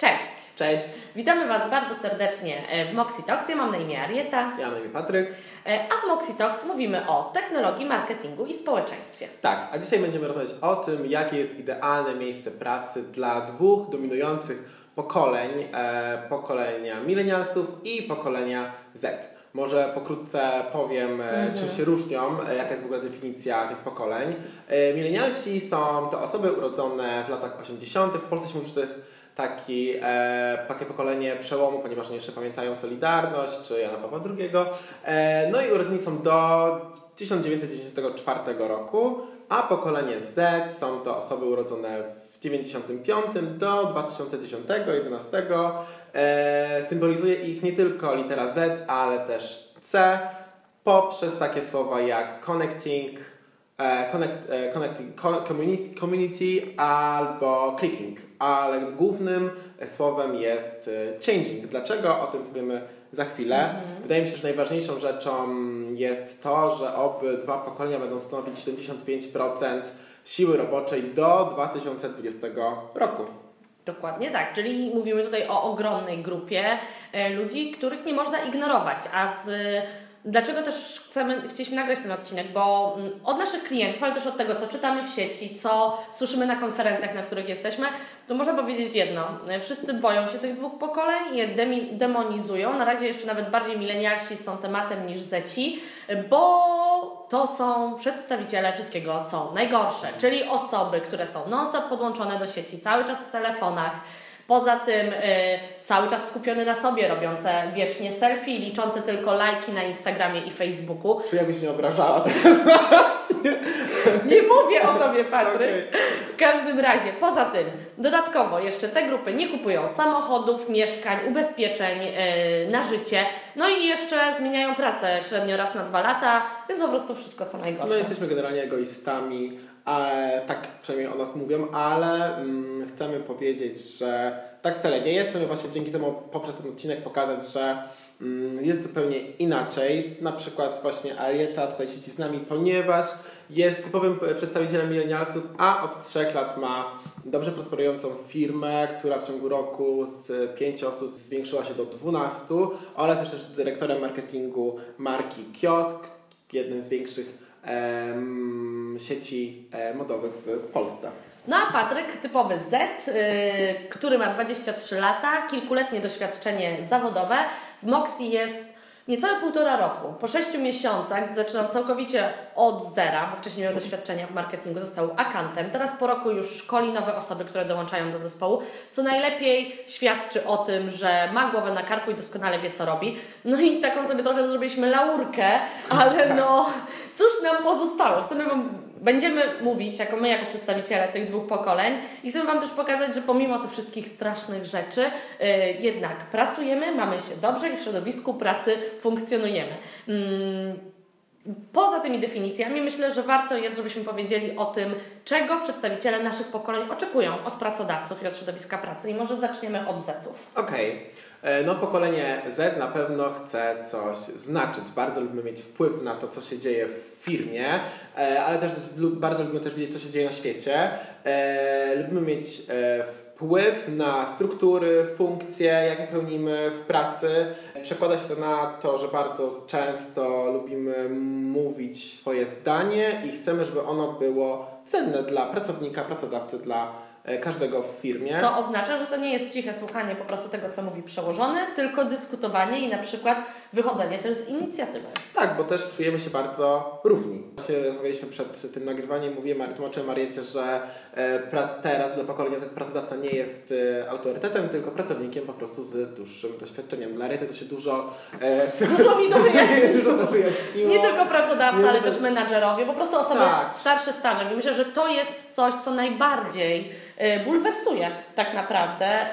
Cześć! Cześć! Witamy Was bardzo serdecznie e, w Moxie Talks. Ja mam na imię Arieta. Ja mam na imię Patryk. E, a w Moxie Talks mówimy o technologii, marketingu i społeczeństwie. Tak, a dzisiaj będziemy rozmawiać o tym, jakie jest idealne miejsce pracy dla dwóch dominujących pokoleń, e, pokolenia milenialsów i pokolenia Z. Może pokrótce powiem, mm -hmm. czym się różnią, jaka jest w ogóle definicja tych pokoleń. Milenialsi są to osoby urodzone w latach 80. W Polsce się mówi, że to jest taki, e, takie pokolenie przełomu, ponieważ oni jeszcze pamiętają Solidarność czy Jana Pawła II. E, no i urodzeni są do 1994 roku, a pokolenie Z są to osoby urodzone w 95 do 2010-2011. E, symbolizuje ich nie tylko litera Z, ale też C poprzez takie słowa jak connecting, connect, e, connecting community, community albo clicking, ale głównym słowem jest changing. Dlaczego? O tym powiemy za chwilę. -hmm. Wydaje mi się, że najważniejszą rzeczą jest to, że obydwa pokolenia będą stanowić 75% siły roboczej do 2020 roku. Dokładnie tak, czyli mówimy tutaj o ogromnej grupie ludzi, których nie można ignorować, a z Dlaczego też chcemy, chcieliśmy nagrać ten odcinek? Bo mm, od naszych klientów, ale też od tego, co czytamy w sieci, co słyszymy na konferencjach, na których jesteśmy, to można powiedzieć jedno. Wszyscy boją się tych dwóch pokoleń i je demonizują. Na razie jeszcze nawet bardziej milenialsi są tematem niż zeci, bo to są przedstawiciele wszystkiego, co najgorsze, czyli osoby, które są non-stop podłączone do sieci, cały czas w telefonach, Poza tym y, cały czas skupiony na sobie, robiące wiecznie selfie, liczące tylko lajki na Instagramie i Facebooku. Czy jakbyś mnie obrażała teraz Nie mówię o Tobie, Patryk. Okay. W każdym razie, poza tym, dodatkowo jeszcze te grupy nie kupują samochodów, mieszkań, ubezpieczeń y, na życie, no i jeszcze zmieniają pracę średnio raz na dwa lata, więc po prostu wszystko co najgorsze. My jesteśmy generalnie egoistami E, tak przynajmniej o nas mówią, ale mm, chcemy powiedzieć, że tak wcale nie jest. Chcemy właśnie dzięki temu poprzez ten odcinek pokazać, że mm, jest zupełnie inaczej. Na przykład właśnie Arieta tutaj siedzi z nami, ponieważ jest typowym przedstawicielem milenialsów, a od trzech lat ma dobrze prosperującą firmę, która w ciągu roku z 5 osób zwiększyła się do 12 oraz jest też dyrektorem marketingu marki Kiosk, jednym z większych sieci e, modowych w Polsce. No a Patryk, typowy Z, yy, który ma 23 lata, kilkuletnie doświadczenie zawodowe. W Moxie jest niecałe półtora roku. Po sześciu miesiącach zaczynał całkowicie od zera, bo wcześniej miał doświadczenia w marketingu, został akantem. Teraz po roku już szkoli nowe osoby, które dołączają do zespołu, co najlepiej świadczy o tym, że ma głowę na karku i doskonale wie, co robi. No i taką sobie trochę zrobiliśmy laurkę, ale no cóż nam pozostało? Chcemy Wam będziemy mówić, jako my, jako przedstawiciele tych dwóch pokoleń i chcemy Wam też pokazać, że pomimo tych wszystkich strasznych rzeczy, yy, jednak pracujemy, mamy się dobrze i w środowisku pracy funkcjonujemy. Yy. Poza tymi definicjami myślę, że warto jest, żebyśmy powiedzieli o tym, czego przedstawiciele naszych pokoleń oczekują od pracodawców i od środowiska pracy. I może zaczniemy od Zetów. Okej. Okay. E, no, pokolenie Z na pewno chce coś znaczyć. Bardzo lubimy mieć wpływ na to, co się dzieje w firmie, e, ale też bardzo lubimy też wiedzieć, co się dzieje na świecie. E, lubimy mieć wpływ na struktury, funkcje, jakie pełnimy w pracy. Przekłada się to na to, że bardzo często lubimy mówić swoje zdanie i chcemy, żeby ono było cenne dla pracownika, pracodawcy, dla każdego w firmie. Co oznacza, że to nie jest ciche słuchanie po prostu tego, co mówi przełożony, tylko dyskutowanie i na przykład wychodzenie też z inicjatywy. Tak, bo też czujemy się bardzo równi. Właśnie rozmawialiśmy przed tym nagrywaniem, mówiłem, tłumaczyłem Mariecie, że e, teraz dla pokolenia Z pracodawca nie jest e, autorytetem, tylko pracownikiem po prostu z dłuższym doświadczeniem. Dla to się dużo... Dużo mi to wyjaśniło. Nie tylko pracodawca, nie ale też menadżerowie, po prostu osoby tak. starsze, starsze. I myślę, że to jest coś, co najbardziej bulwersuje tak naprawdę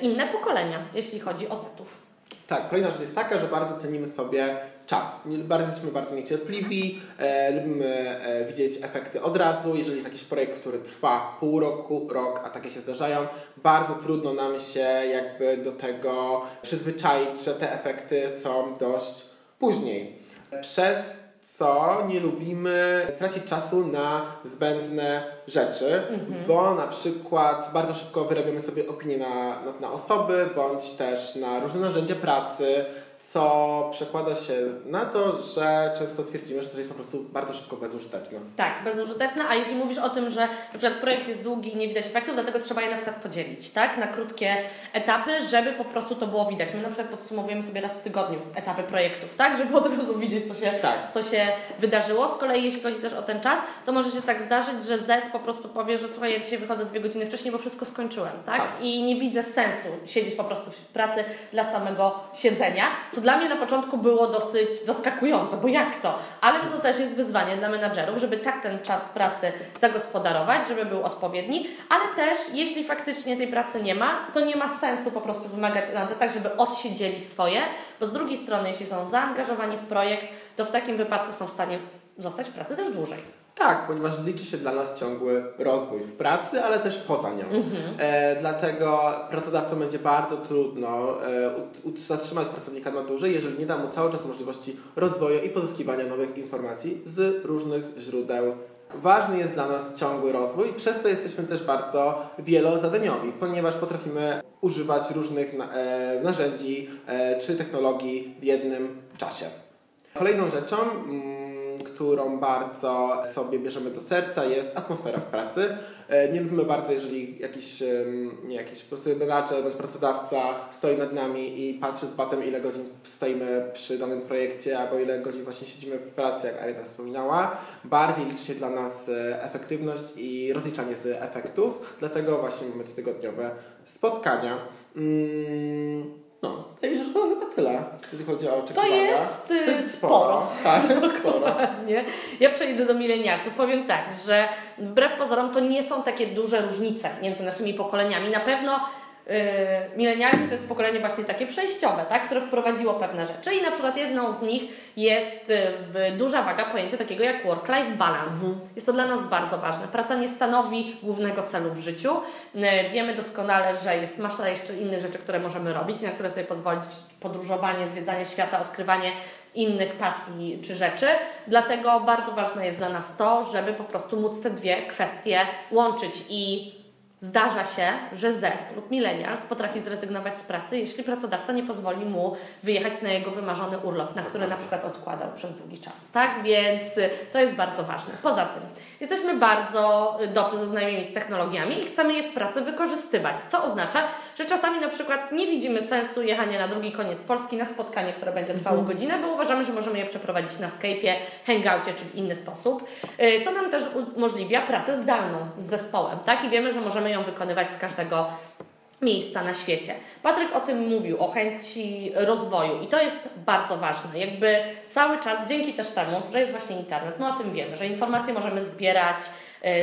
inne pokolenia, jeśli chodzi o Zetów. Tak, kolejna rzecz jest taka, że bardzo cenimy sobie czas. Bardzo jesteśmy bardzo niecierpliwi, e, lubimy e, widzieć efekty od razu. Jeżeli jest jakiś projekt, który trwa pół roku, rok, a takie się zdarzają, bardzo trudno nam się jakby do tego przyzwyczaić, że te efekty są dość później. Przez co? Nie lubimy tracić czasu na zbędne rzeczy, bo na przykład bardzo szybko wyrabiamy sobie opinie na, na, na osoby, bądź też na różne narzędzia pracy, co przekłada się na to, że często twierdzimy, że to jest po prostu bardzo szybko bezużyteczne. Tak, bezużyteczne, a jeśli mówisz o tym, że na przykład projekt jest długi i nie widać efektów, dlatego trzeba je na przykład podzielić, tak, na krótkie etapy, żeby po prostu to było widać. My na przykład podsumowujemy sobie raz w tygodniu etapy projektów, tak, żeby od razu widzieć, co się, Tak. co się wydarzyło. Z kolei jeśli chodzi też o ten czas, to może się tak zdarzyć, że Z po prostu powie, że słuchaj, ja dzisiaj wychodzę dwie godziny wcześniej, bo wszystko skończyłem, tak? Tak. I nie widzę sensu siedzieć po prostu w pracy dla samego siedzenia, co dla mnie na początku było dosyć zaskakujące, bo jak to? Ale to też jest wyzwanie dla menadżerów, żeby tak ten czas pracy zagospodarować, żeby był odpowiedni, ale też jeśli faktycznie tej pracy nie ma, to nie ma sensu po prostu wymagać na tak, żeby odsiedzieli swoje, bo z drugiej strony, jeśli są zaangażowani w projekt, to w takim wypadku są w stanie zostać w pracy też dłużej. Tak, ponieważ liczy się dla nas ciągły rozwój w pracy, ale też poza nią. E, dlatego pracodawcom będzie bardzo trudno e, zatrzymać pracownika na dłużej, jeżeli nie da mu cały czas możliwości rozwoju i pozyskiwania nowych informacji z różnych źródeł. Ważny jest dla nas ciągły rozwój, przez co jesteśmy też bardzo wielozadaniowi, ponieważ potrafimy używać różnych e, narzędzi e, czy technologii w jednym czasie. Kolejną rzeczą, mm, którą bardzo sobie bierzemy do serca, jest atmosfera w pracy. E, Nie lubimy bardzo, jeżeli jakiś, nie, jakiś po prostu menadżer bądź pracodawca stoi nad nami i patrzy z batem, ile godzin stoimy przy danym projekcie, albo ile godzin właśnie siedzimy w pracy, jak Arina wspominała. Bardziej liczy się dla nas e, efektywność i rozliczanie z efektów, dlatego właśnie mamy te tygodniowe spotkania. Mm, no, wydaje mi się, że to chyba tyle, jeżeli chodzi o To oczekiwania. jest, y, To jest sporo. Tak, to jest sporo. Dokładnie. Ja przejdę do milenialsów. Powiem tak, że wbrew pozorom to nie są takie duże różnice między naszymi pokoleniami. Na pewno milenialsi to jest pokolenie właśnie takie przejściowe, tak, które wprowadziło pewne rzeczy i na przykład jedną z nich jest yy, duża waga pojęcia takiego jak work-life balance. Jest to dla nas bardzo ważne. Praca nie stanowi głównego celu w życiu. Yy, wiemy doskonale, że jest masa jeszcze innych rzeczy, które możemy robić, na które sobie pozwolić podróżowanie, zwiedzanie świata, odkrywanie innych pasji czy rzeczy. Dlatego bardzo ważne jest dla nas to, żeby po prostu móc te dwie kwestie łączyć i zdarza się, że Z lub millennials potrafi zrezygnować z pracy, jeśli pracodawca nie pozwoli mu wyjechać na jego wymarzony urlop, na który na przykład odkładał przez długi czas. Tak więc y, to jest bardzo ważne. Poza tym jesteśmy bardzo y, dobrze zaznajomieni z technologiami i chcemy je w pracy wykorzystywać, co oznacza, że czasami na przykład nie widzimy sensu jechania na drugi koniec Polski na spotkanie, które będzie trwało godzinę, bo uważamy, że możemy je przeprowadzić na Skype'ie, Hangoucie czy w inny sposób, y, co nam też umożliwia pracę zdalną z zespołem, tak? I wiemy, że możemy ją wykonywać z każdego miejsca na świecie. Patryk o tym mówił, o chęci rozwoju i to jest bardzo ważne. Jakby cały czas, dzięki też temu, że jest właśnie internet, no o tym wiemy, że informacje możemy zbierać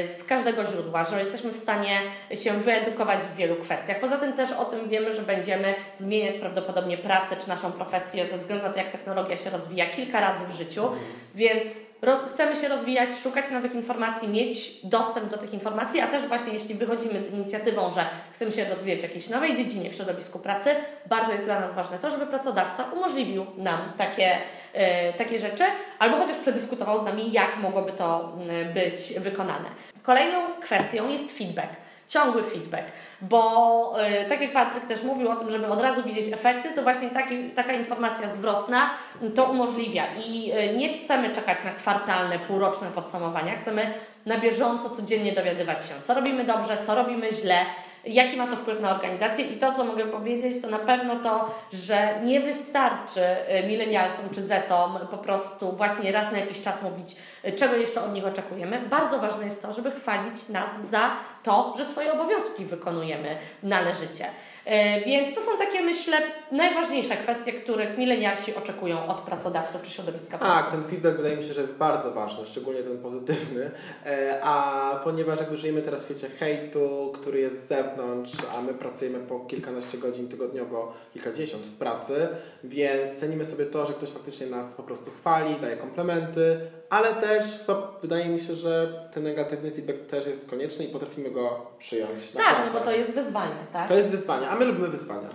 y, z każdego źródła, że jesteśmy w stanie się wyedukować w wielu kwestiach. Poza tym też o tym wiemy, że będziemy zmieniać prawdopodobnie pracę czy naszą profesję ze względu na to, jak technologia się rozwija kilka razy w życiu, więc roz, chcemy się rozwijać, szukać nowych informacji, mieć dostęp do tych informacji, a też właśnie jeśli wychodzimy z inicjatywą, że chcemy się rozwijać w jakiejś nowej dziedzinie w środowisku pracy, bardzo jest dla nas ważne to, żeby pracodawca umożliwił nam takie, e, takie rzeczy, albo chociaż przedyskutował z nami, jak mogłoby to mm, być wykonane. Kolejną kwestią jest feedback ciągły feedback, bo y, tak jak Patryk też mówił o tym, żeby od razu widzieć efekty, to właśnie taki, taka informacja zwrotna to umożliwia. I y, nie chcemy czekać na kwartalne, półroczne podsumowania, chcemy na bieżąco, codziennie dowiadywać się, co robimy dobrze, co robimy źle, jaki ma to wpływ na organizację. I to, co mogę powiedzieć, to na pewno to, że nie wystarczy y, milenialsom czy zetom po prostu właśnie raz na jakiś czas mówić, czego jeszcze od nich oczekujemy. Bardzo ważne jest to, żeby chwalić nas za to, że swoje obowiązki wykonujemy należycie. E, Więc to są takie, myślę, najważniejsze kwestie, których milenialsi oczekują od pracodawców czy środowiska pracy. Tak, ten feedback wydaje mi się, że jest bardzo ważny, szczególnie ten pozytywny. E, A ponieważ jakby żyjemy teraz w świecie hejtu, który jest z zewnątrz, a my pracujemy po kilkanaście godzin tygodniowo, kilkadziesiąt w pracy, więc cenimy sobie to, że ktoś faktycznie nas po prostu chwali, daje komplementy, ale też to wydaje mi się, że ten negatywny feedback też jest konieczny i potrafimy go przyjąć. Tak, naprawdę. no bo to jest wyzwanie, tak? To jest wyzwanie, a my lubimy wyzwania.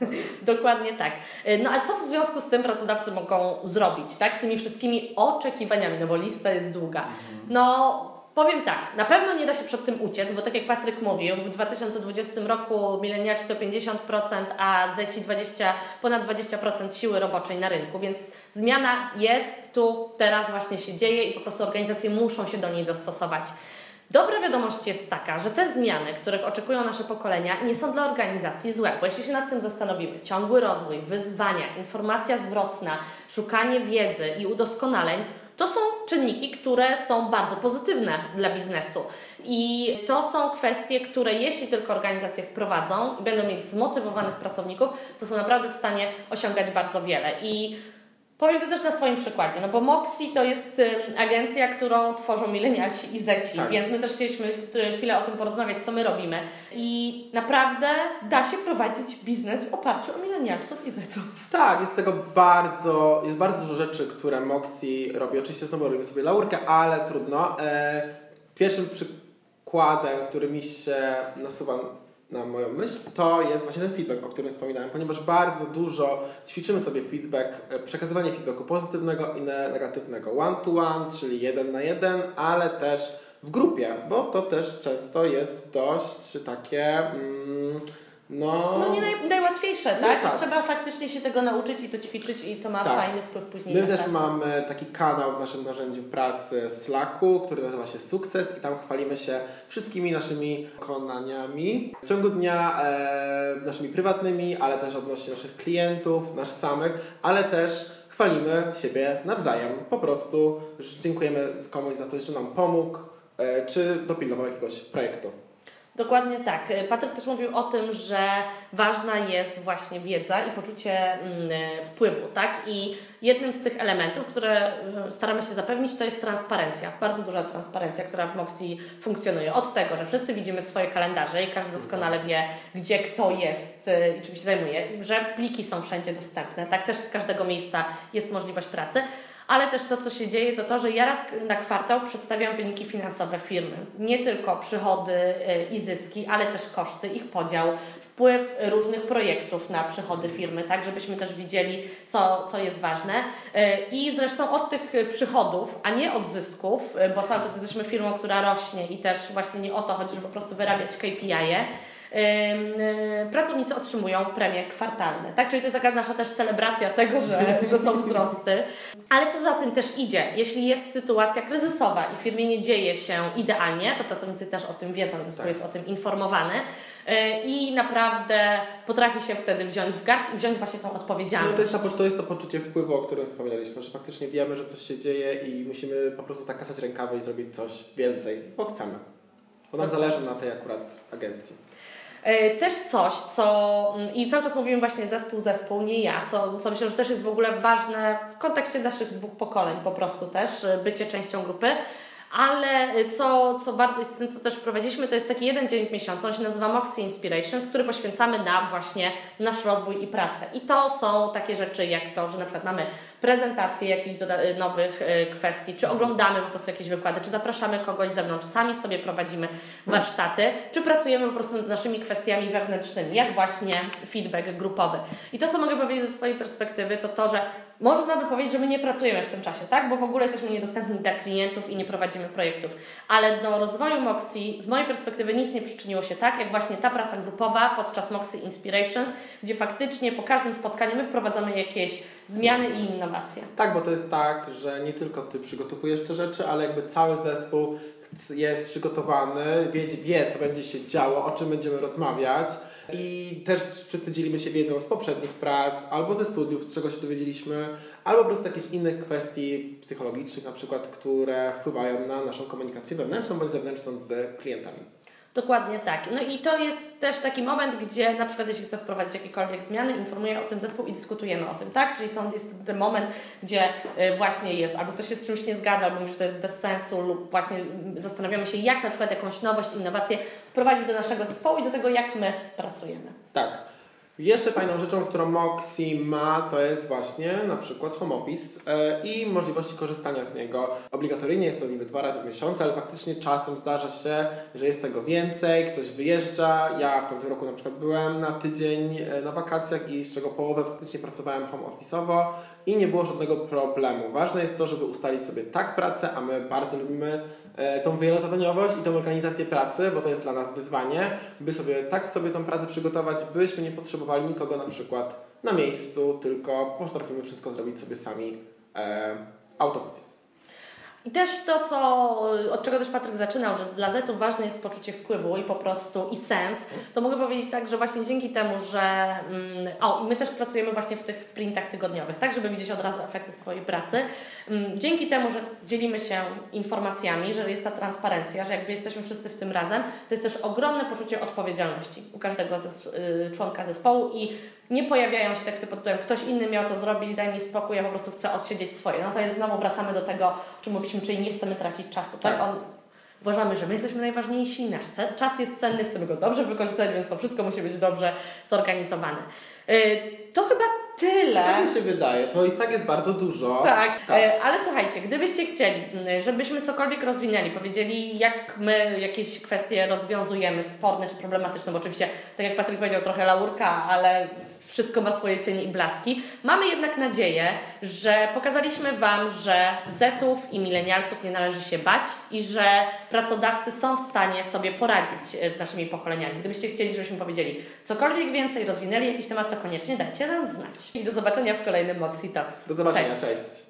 Dokładnie tak. No a co w związku z tym pracodawcy mogą zrobić, tak? Z tymi wszystkimi oczekiwaniami, no bo lista jest długa. No Powiem tak, na pewno nie da się przed tym uciec, bo tak jak Patryk mówił, w 2020 roku milenialsi to 50%, a zeci 20, ponad 20% siły roboczej na rynku, więc zmiana jest tu, teraz właśnie się dzieje i po prostu organizacje muszą się do niej dostosować. Dobra wiadomość jest taka, że te zmiany, których oczekują nasze pokolenia, nie są dla organizacji złe, bo jeśli się nad tym zastanowimy, ciągły rozwój, wyzwania, informacja zwrotna, szukanie wiedzy i udoskonaleń, to są czynniki, które są bardzo pozytywne dla biznesu. I to są kwestie, które jeśli tylko organizacje wprowadzą i będą mieć zmotywowanych pracowników, to są naprawdę w stanie osiągać bardzo wiele. I Powiem to też na swoim przykładzie, no bo Moxie to jest y, agencja, którą tworzą milenialsi i zeci, tak. więc my też chcieliśmy chwilę o tym porozmawiać, co my robimy. I naprawdę da się prowadzić biznes w oparciu o milenialsów i zetów. Tak, jest tego bardzo, jest bardzo dużo rzeczy, które Moxie robi. Oczywiście znowu robimy sobie laurkę, ale trudno. E, pierwszym przykładem, który mi się nasuwa na moją myśl, to jest właśnie ten feedback, o którym wspominałem, ponieważ bardzo dużo ćwiczymy sobie feedback, e, przekazywanie feedbacku pozytywnego i negatywnego one-to-one, czyli jeden na jeden, ale też w grupie, bo to też często jest dość takie... Mm, no, no no tak? tak? Trzeba faktycznie się tego nauczyć i to ćwiczyć i to ma tak. fajny wpływ później My na też pracę. mamy taki kanał w naszym narzędziu pracy Slacku, który nazywa się Sukces i tam chwalimy się wszystkimi naszymi konaniami w ciągu dnia, e, naszymi prywatnymi, ale też odnośnie naszych klientów, nasz samych, ale też chwalimy siebie nawzajem. Po prostu dziękujemy komuś za coś, że nam pomógł, e, czy dopilnował jakiegoś projektu. Dokładnie tak. Patryk też mówił o tym, że ważna jest właśnie wiedza i poczucie mm, wpływu, tak? I jednym z tych elementów, które y, staramy się zapewnić, to jest transparencja. Bardzo duża transparencja, która w Moxie funkcjonuje. Od tego, że wszyscy widzimy swoje kalendarze i każdy doskonale wie, gdzie kto jest i czym się zajmuje, że pliki są wszędzie dostępne, tak? Też z każdego miejsca jest możliwość pracy, ale też to, co się dzieje, to to, że ja raz na kwartał przedstawiam wyniki finansowe firmy. Nie tylko przychody y, i zyski, ale też koszty, ich podział, wpływ różnych projektów na przychody firmy, tak, żebyśmy też widzieli, co, co jest ważne. Y, I zresztą od tych przychodów, a nie od zysków, y, bo cały czas jesteśmy firmą, która rośnie i też właśnie nie o to chodzi, żeby po prostu wyrabiać KPI-e, pracownicy otrzymują premie kwartalne. Tak? Czyli to jest taka nasza też celebracja tego, że, że są wzrosty. Ale co za tym też idzie? Jeśli jest sytuacja kryzysowa i w firmie nie dzieje się idealnie, to pracownicy też o tym wiedzą, zespół tak. jest o tym informowany y, i naprawdę potrafi się wtedy wziąć w garść i wziąć właśnie tą odpowiedzialność. No to, jest to, to jest to poczucie wpływu, o którym wspominaliśmy, że faktycznie wiemy, że coś się dzieje i musimy po prostu zakasać rękawy i zrobić coś więcej, bo chcemy. Bo nam zależy na tej akurat agencji. E, też coś, co mm, i cały czas mówimy właśnie zespół, zespół, nie ja, co, co myślę, że też jest w ogóle ważne w kontekście naszych dwóch pokoleń po prostu też, e, bycie częścią grupy. Ale co, co bardzo istotne, co też wprowadziliśmy, to jest taki jeden dzień w miesiącu, on się nazywa Moxie Inspirations, który poświęcamy na właśnie nasz rozwój i pracę. I to są takie rzeczy jak to, że na przykład mamy prezentacje jakichś nowych y, kwestii, czy oglądamy po prostu jakieś wykłady, czy zapraszamy kogoś z zewnątrz, sami sobie prowadzimy warsztaty, czy pracujemy po prostu nad naszymi kwestiami wewnętrznymi, jak właśnie feedback grupowy. I to, co mogę powiedzieć ze swojej perspektywy, to to, że można by powiedzieć, że my nie pracujemy w tym czasie, tak? Bo w ogóle jesteśmy niedostępni dla klientów i nie prowadzimy projektów. Ale do rozwoju Moxie z mojej perspektywy nic nie przyczyniło się tak, jak właśnie ta praca grupowa podczas Moxie Inspirations, gdzie faktycznie po każdym spotkaniu my wprowadzamy jakieś zmiany i innowacje. Tak, bo to jest tak, że nie tylko Ty przygotowujesz te rzeczy, ale jakby cały zespół jest przygotowany, wie, wie co będzie się działo, o czym będziemy rozmawiać i też wszyscy dzielimy się wiedzą z poprzednich prac, albo ze studiów, z czego się dowiedzieliśmy, albo po prostu jakichś innych kwestii psychologicznych na przykład, które wpływają na naszą komunikację wewnętrzną bądź zewnętrzną z klientami. Dokładnie tak. No i to jest też taki moment, gdzie na przykład jeśli chcę wprowadzić jakiekolwiek zmiany, informuję o tym zespół i dyskutujemy o tym, tak? Czyli są, jest ten moment, gdzie y, właśnie jest, albo ktoś się z czymś nie zgadza, albo mówi, że to jest bez sensu lub właśnie zastanawiamy się, jak na przykład jakąś nowość, innowację wprowadzić do naszego zespołu i do tego, jak my pracujemy. Tak. Jeszcze fajną rzeczą, którą Moxie ma, to jest właśnie na przykład home office e, i możliwości korzystania z niego. Obligatoryjnie jest to niby dwa razy w miesiącu, ale faktycznie czasem zdarza się, że jest tego więcej, ktoś wyjeżdża. Ja w tamtym roku na przykład byłem na tydzień e, na wakacjach i z czego połowę faktycznie pracowałem home office'owo i nie było żadnego problemu. Ważne jest to, żeby ustalić sobie tak pracę, a my bardzo lubimy e, tą wielozadaniowość i tą organizację pracy, bo to jest dla nas wyzwanie, by sobie tak sobie tą pracę przygotować, byśmy nie potrzebowali nikogo na przykład na miejscu, tylko potrafimy wszystko zrobić sobie sami e, out of office. I też to, co, od czego też Patryk zaczynał, że dla Zetów ważne jest poczucie wpływu i po prostu i sens, to mogę powiedzieć tak, że właśnie dzięki temu, że mm, o, my też pracujemy właśnie w tych sprintach tygodniowych, tak, żeby widzieć od razu efekty swojej pracy. Mm, dzięki temu, że dzielimy się informacjami, że jest ta transparencja, że jakby jesteśmy wszyscy w tym razem, to jest też ogromne poczucie odpowiedzialności u każdego zes- y, członka zespołu i nie pojawiają się teksty pod tytułem ktoś inny miał to zrobić, daj mi spokój, ja po prostu chcę odsiedzieć swoje. No to jest znowu wracamy do tego, o czym mówiliśmy, czyli nie chcemy tracić czasu. Tak? On, uważamy, że my jesteśmy najważniejsi, nasz czas jest cenny, chcemy go dobrze wykorzystać, więc to wszystko musi być dobrze zorganizowane. Yy, to chyba tyle. Tak mi się wydaje, to i tak jest bardzo dużo. Tak, e, ale słuchajcie, gdybyście chcieli, m, żebyśmy cokolwiek rozwinęli, powiedzieli, jak my jakieś kwestie rozwiązujemy, sporne czy problematyczne, bo oczywiście, tak jak Patryk powiedział, trochę laurka, ale wszystko ma swoje cienie i blaski. Mamy jednak nadzieję, że pokazaliśmy Wam, że Zetów i milenialsów nie należy się bać i że pracodawcy są w stanie sobie poradzić e, z naszymi pokoleniami. Gdybyście chcieli, żebyśmy powiedzieli cokolwiek więcej, rozwinęli jakiś temat, to koniecznie dajcie nam znać. I do zobaczenia w kolejnym Moxie Talks. Do zobaczenia, Cześć. cześć.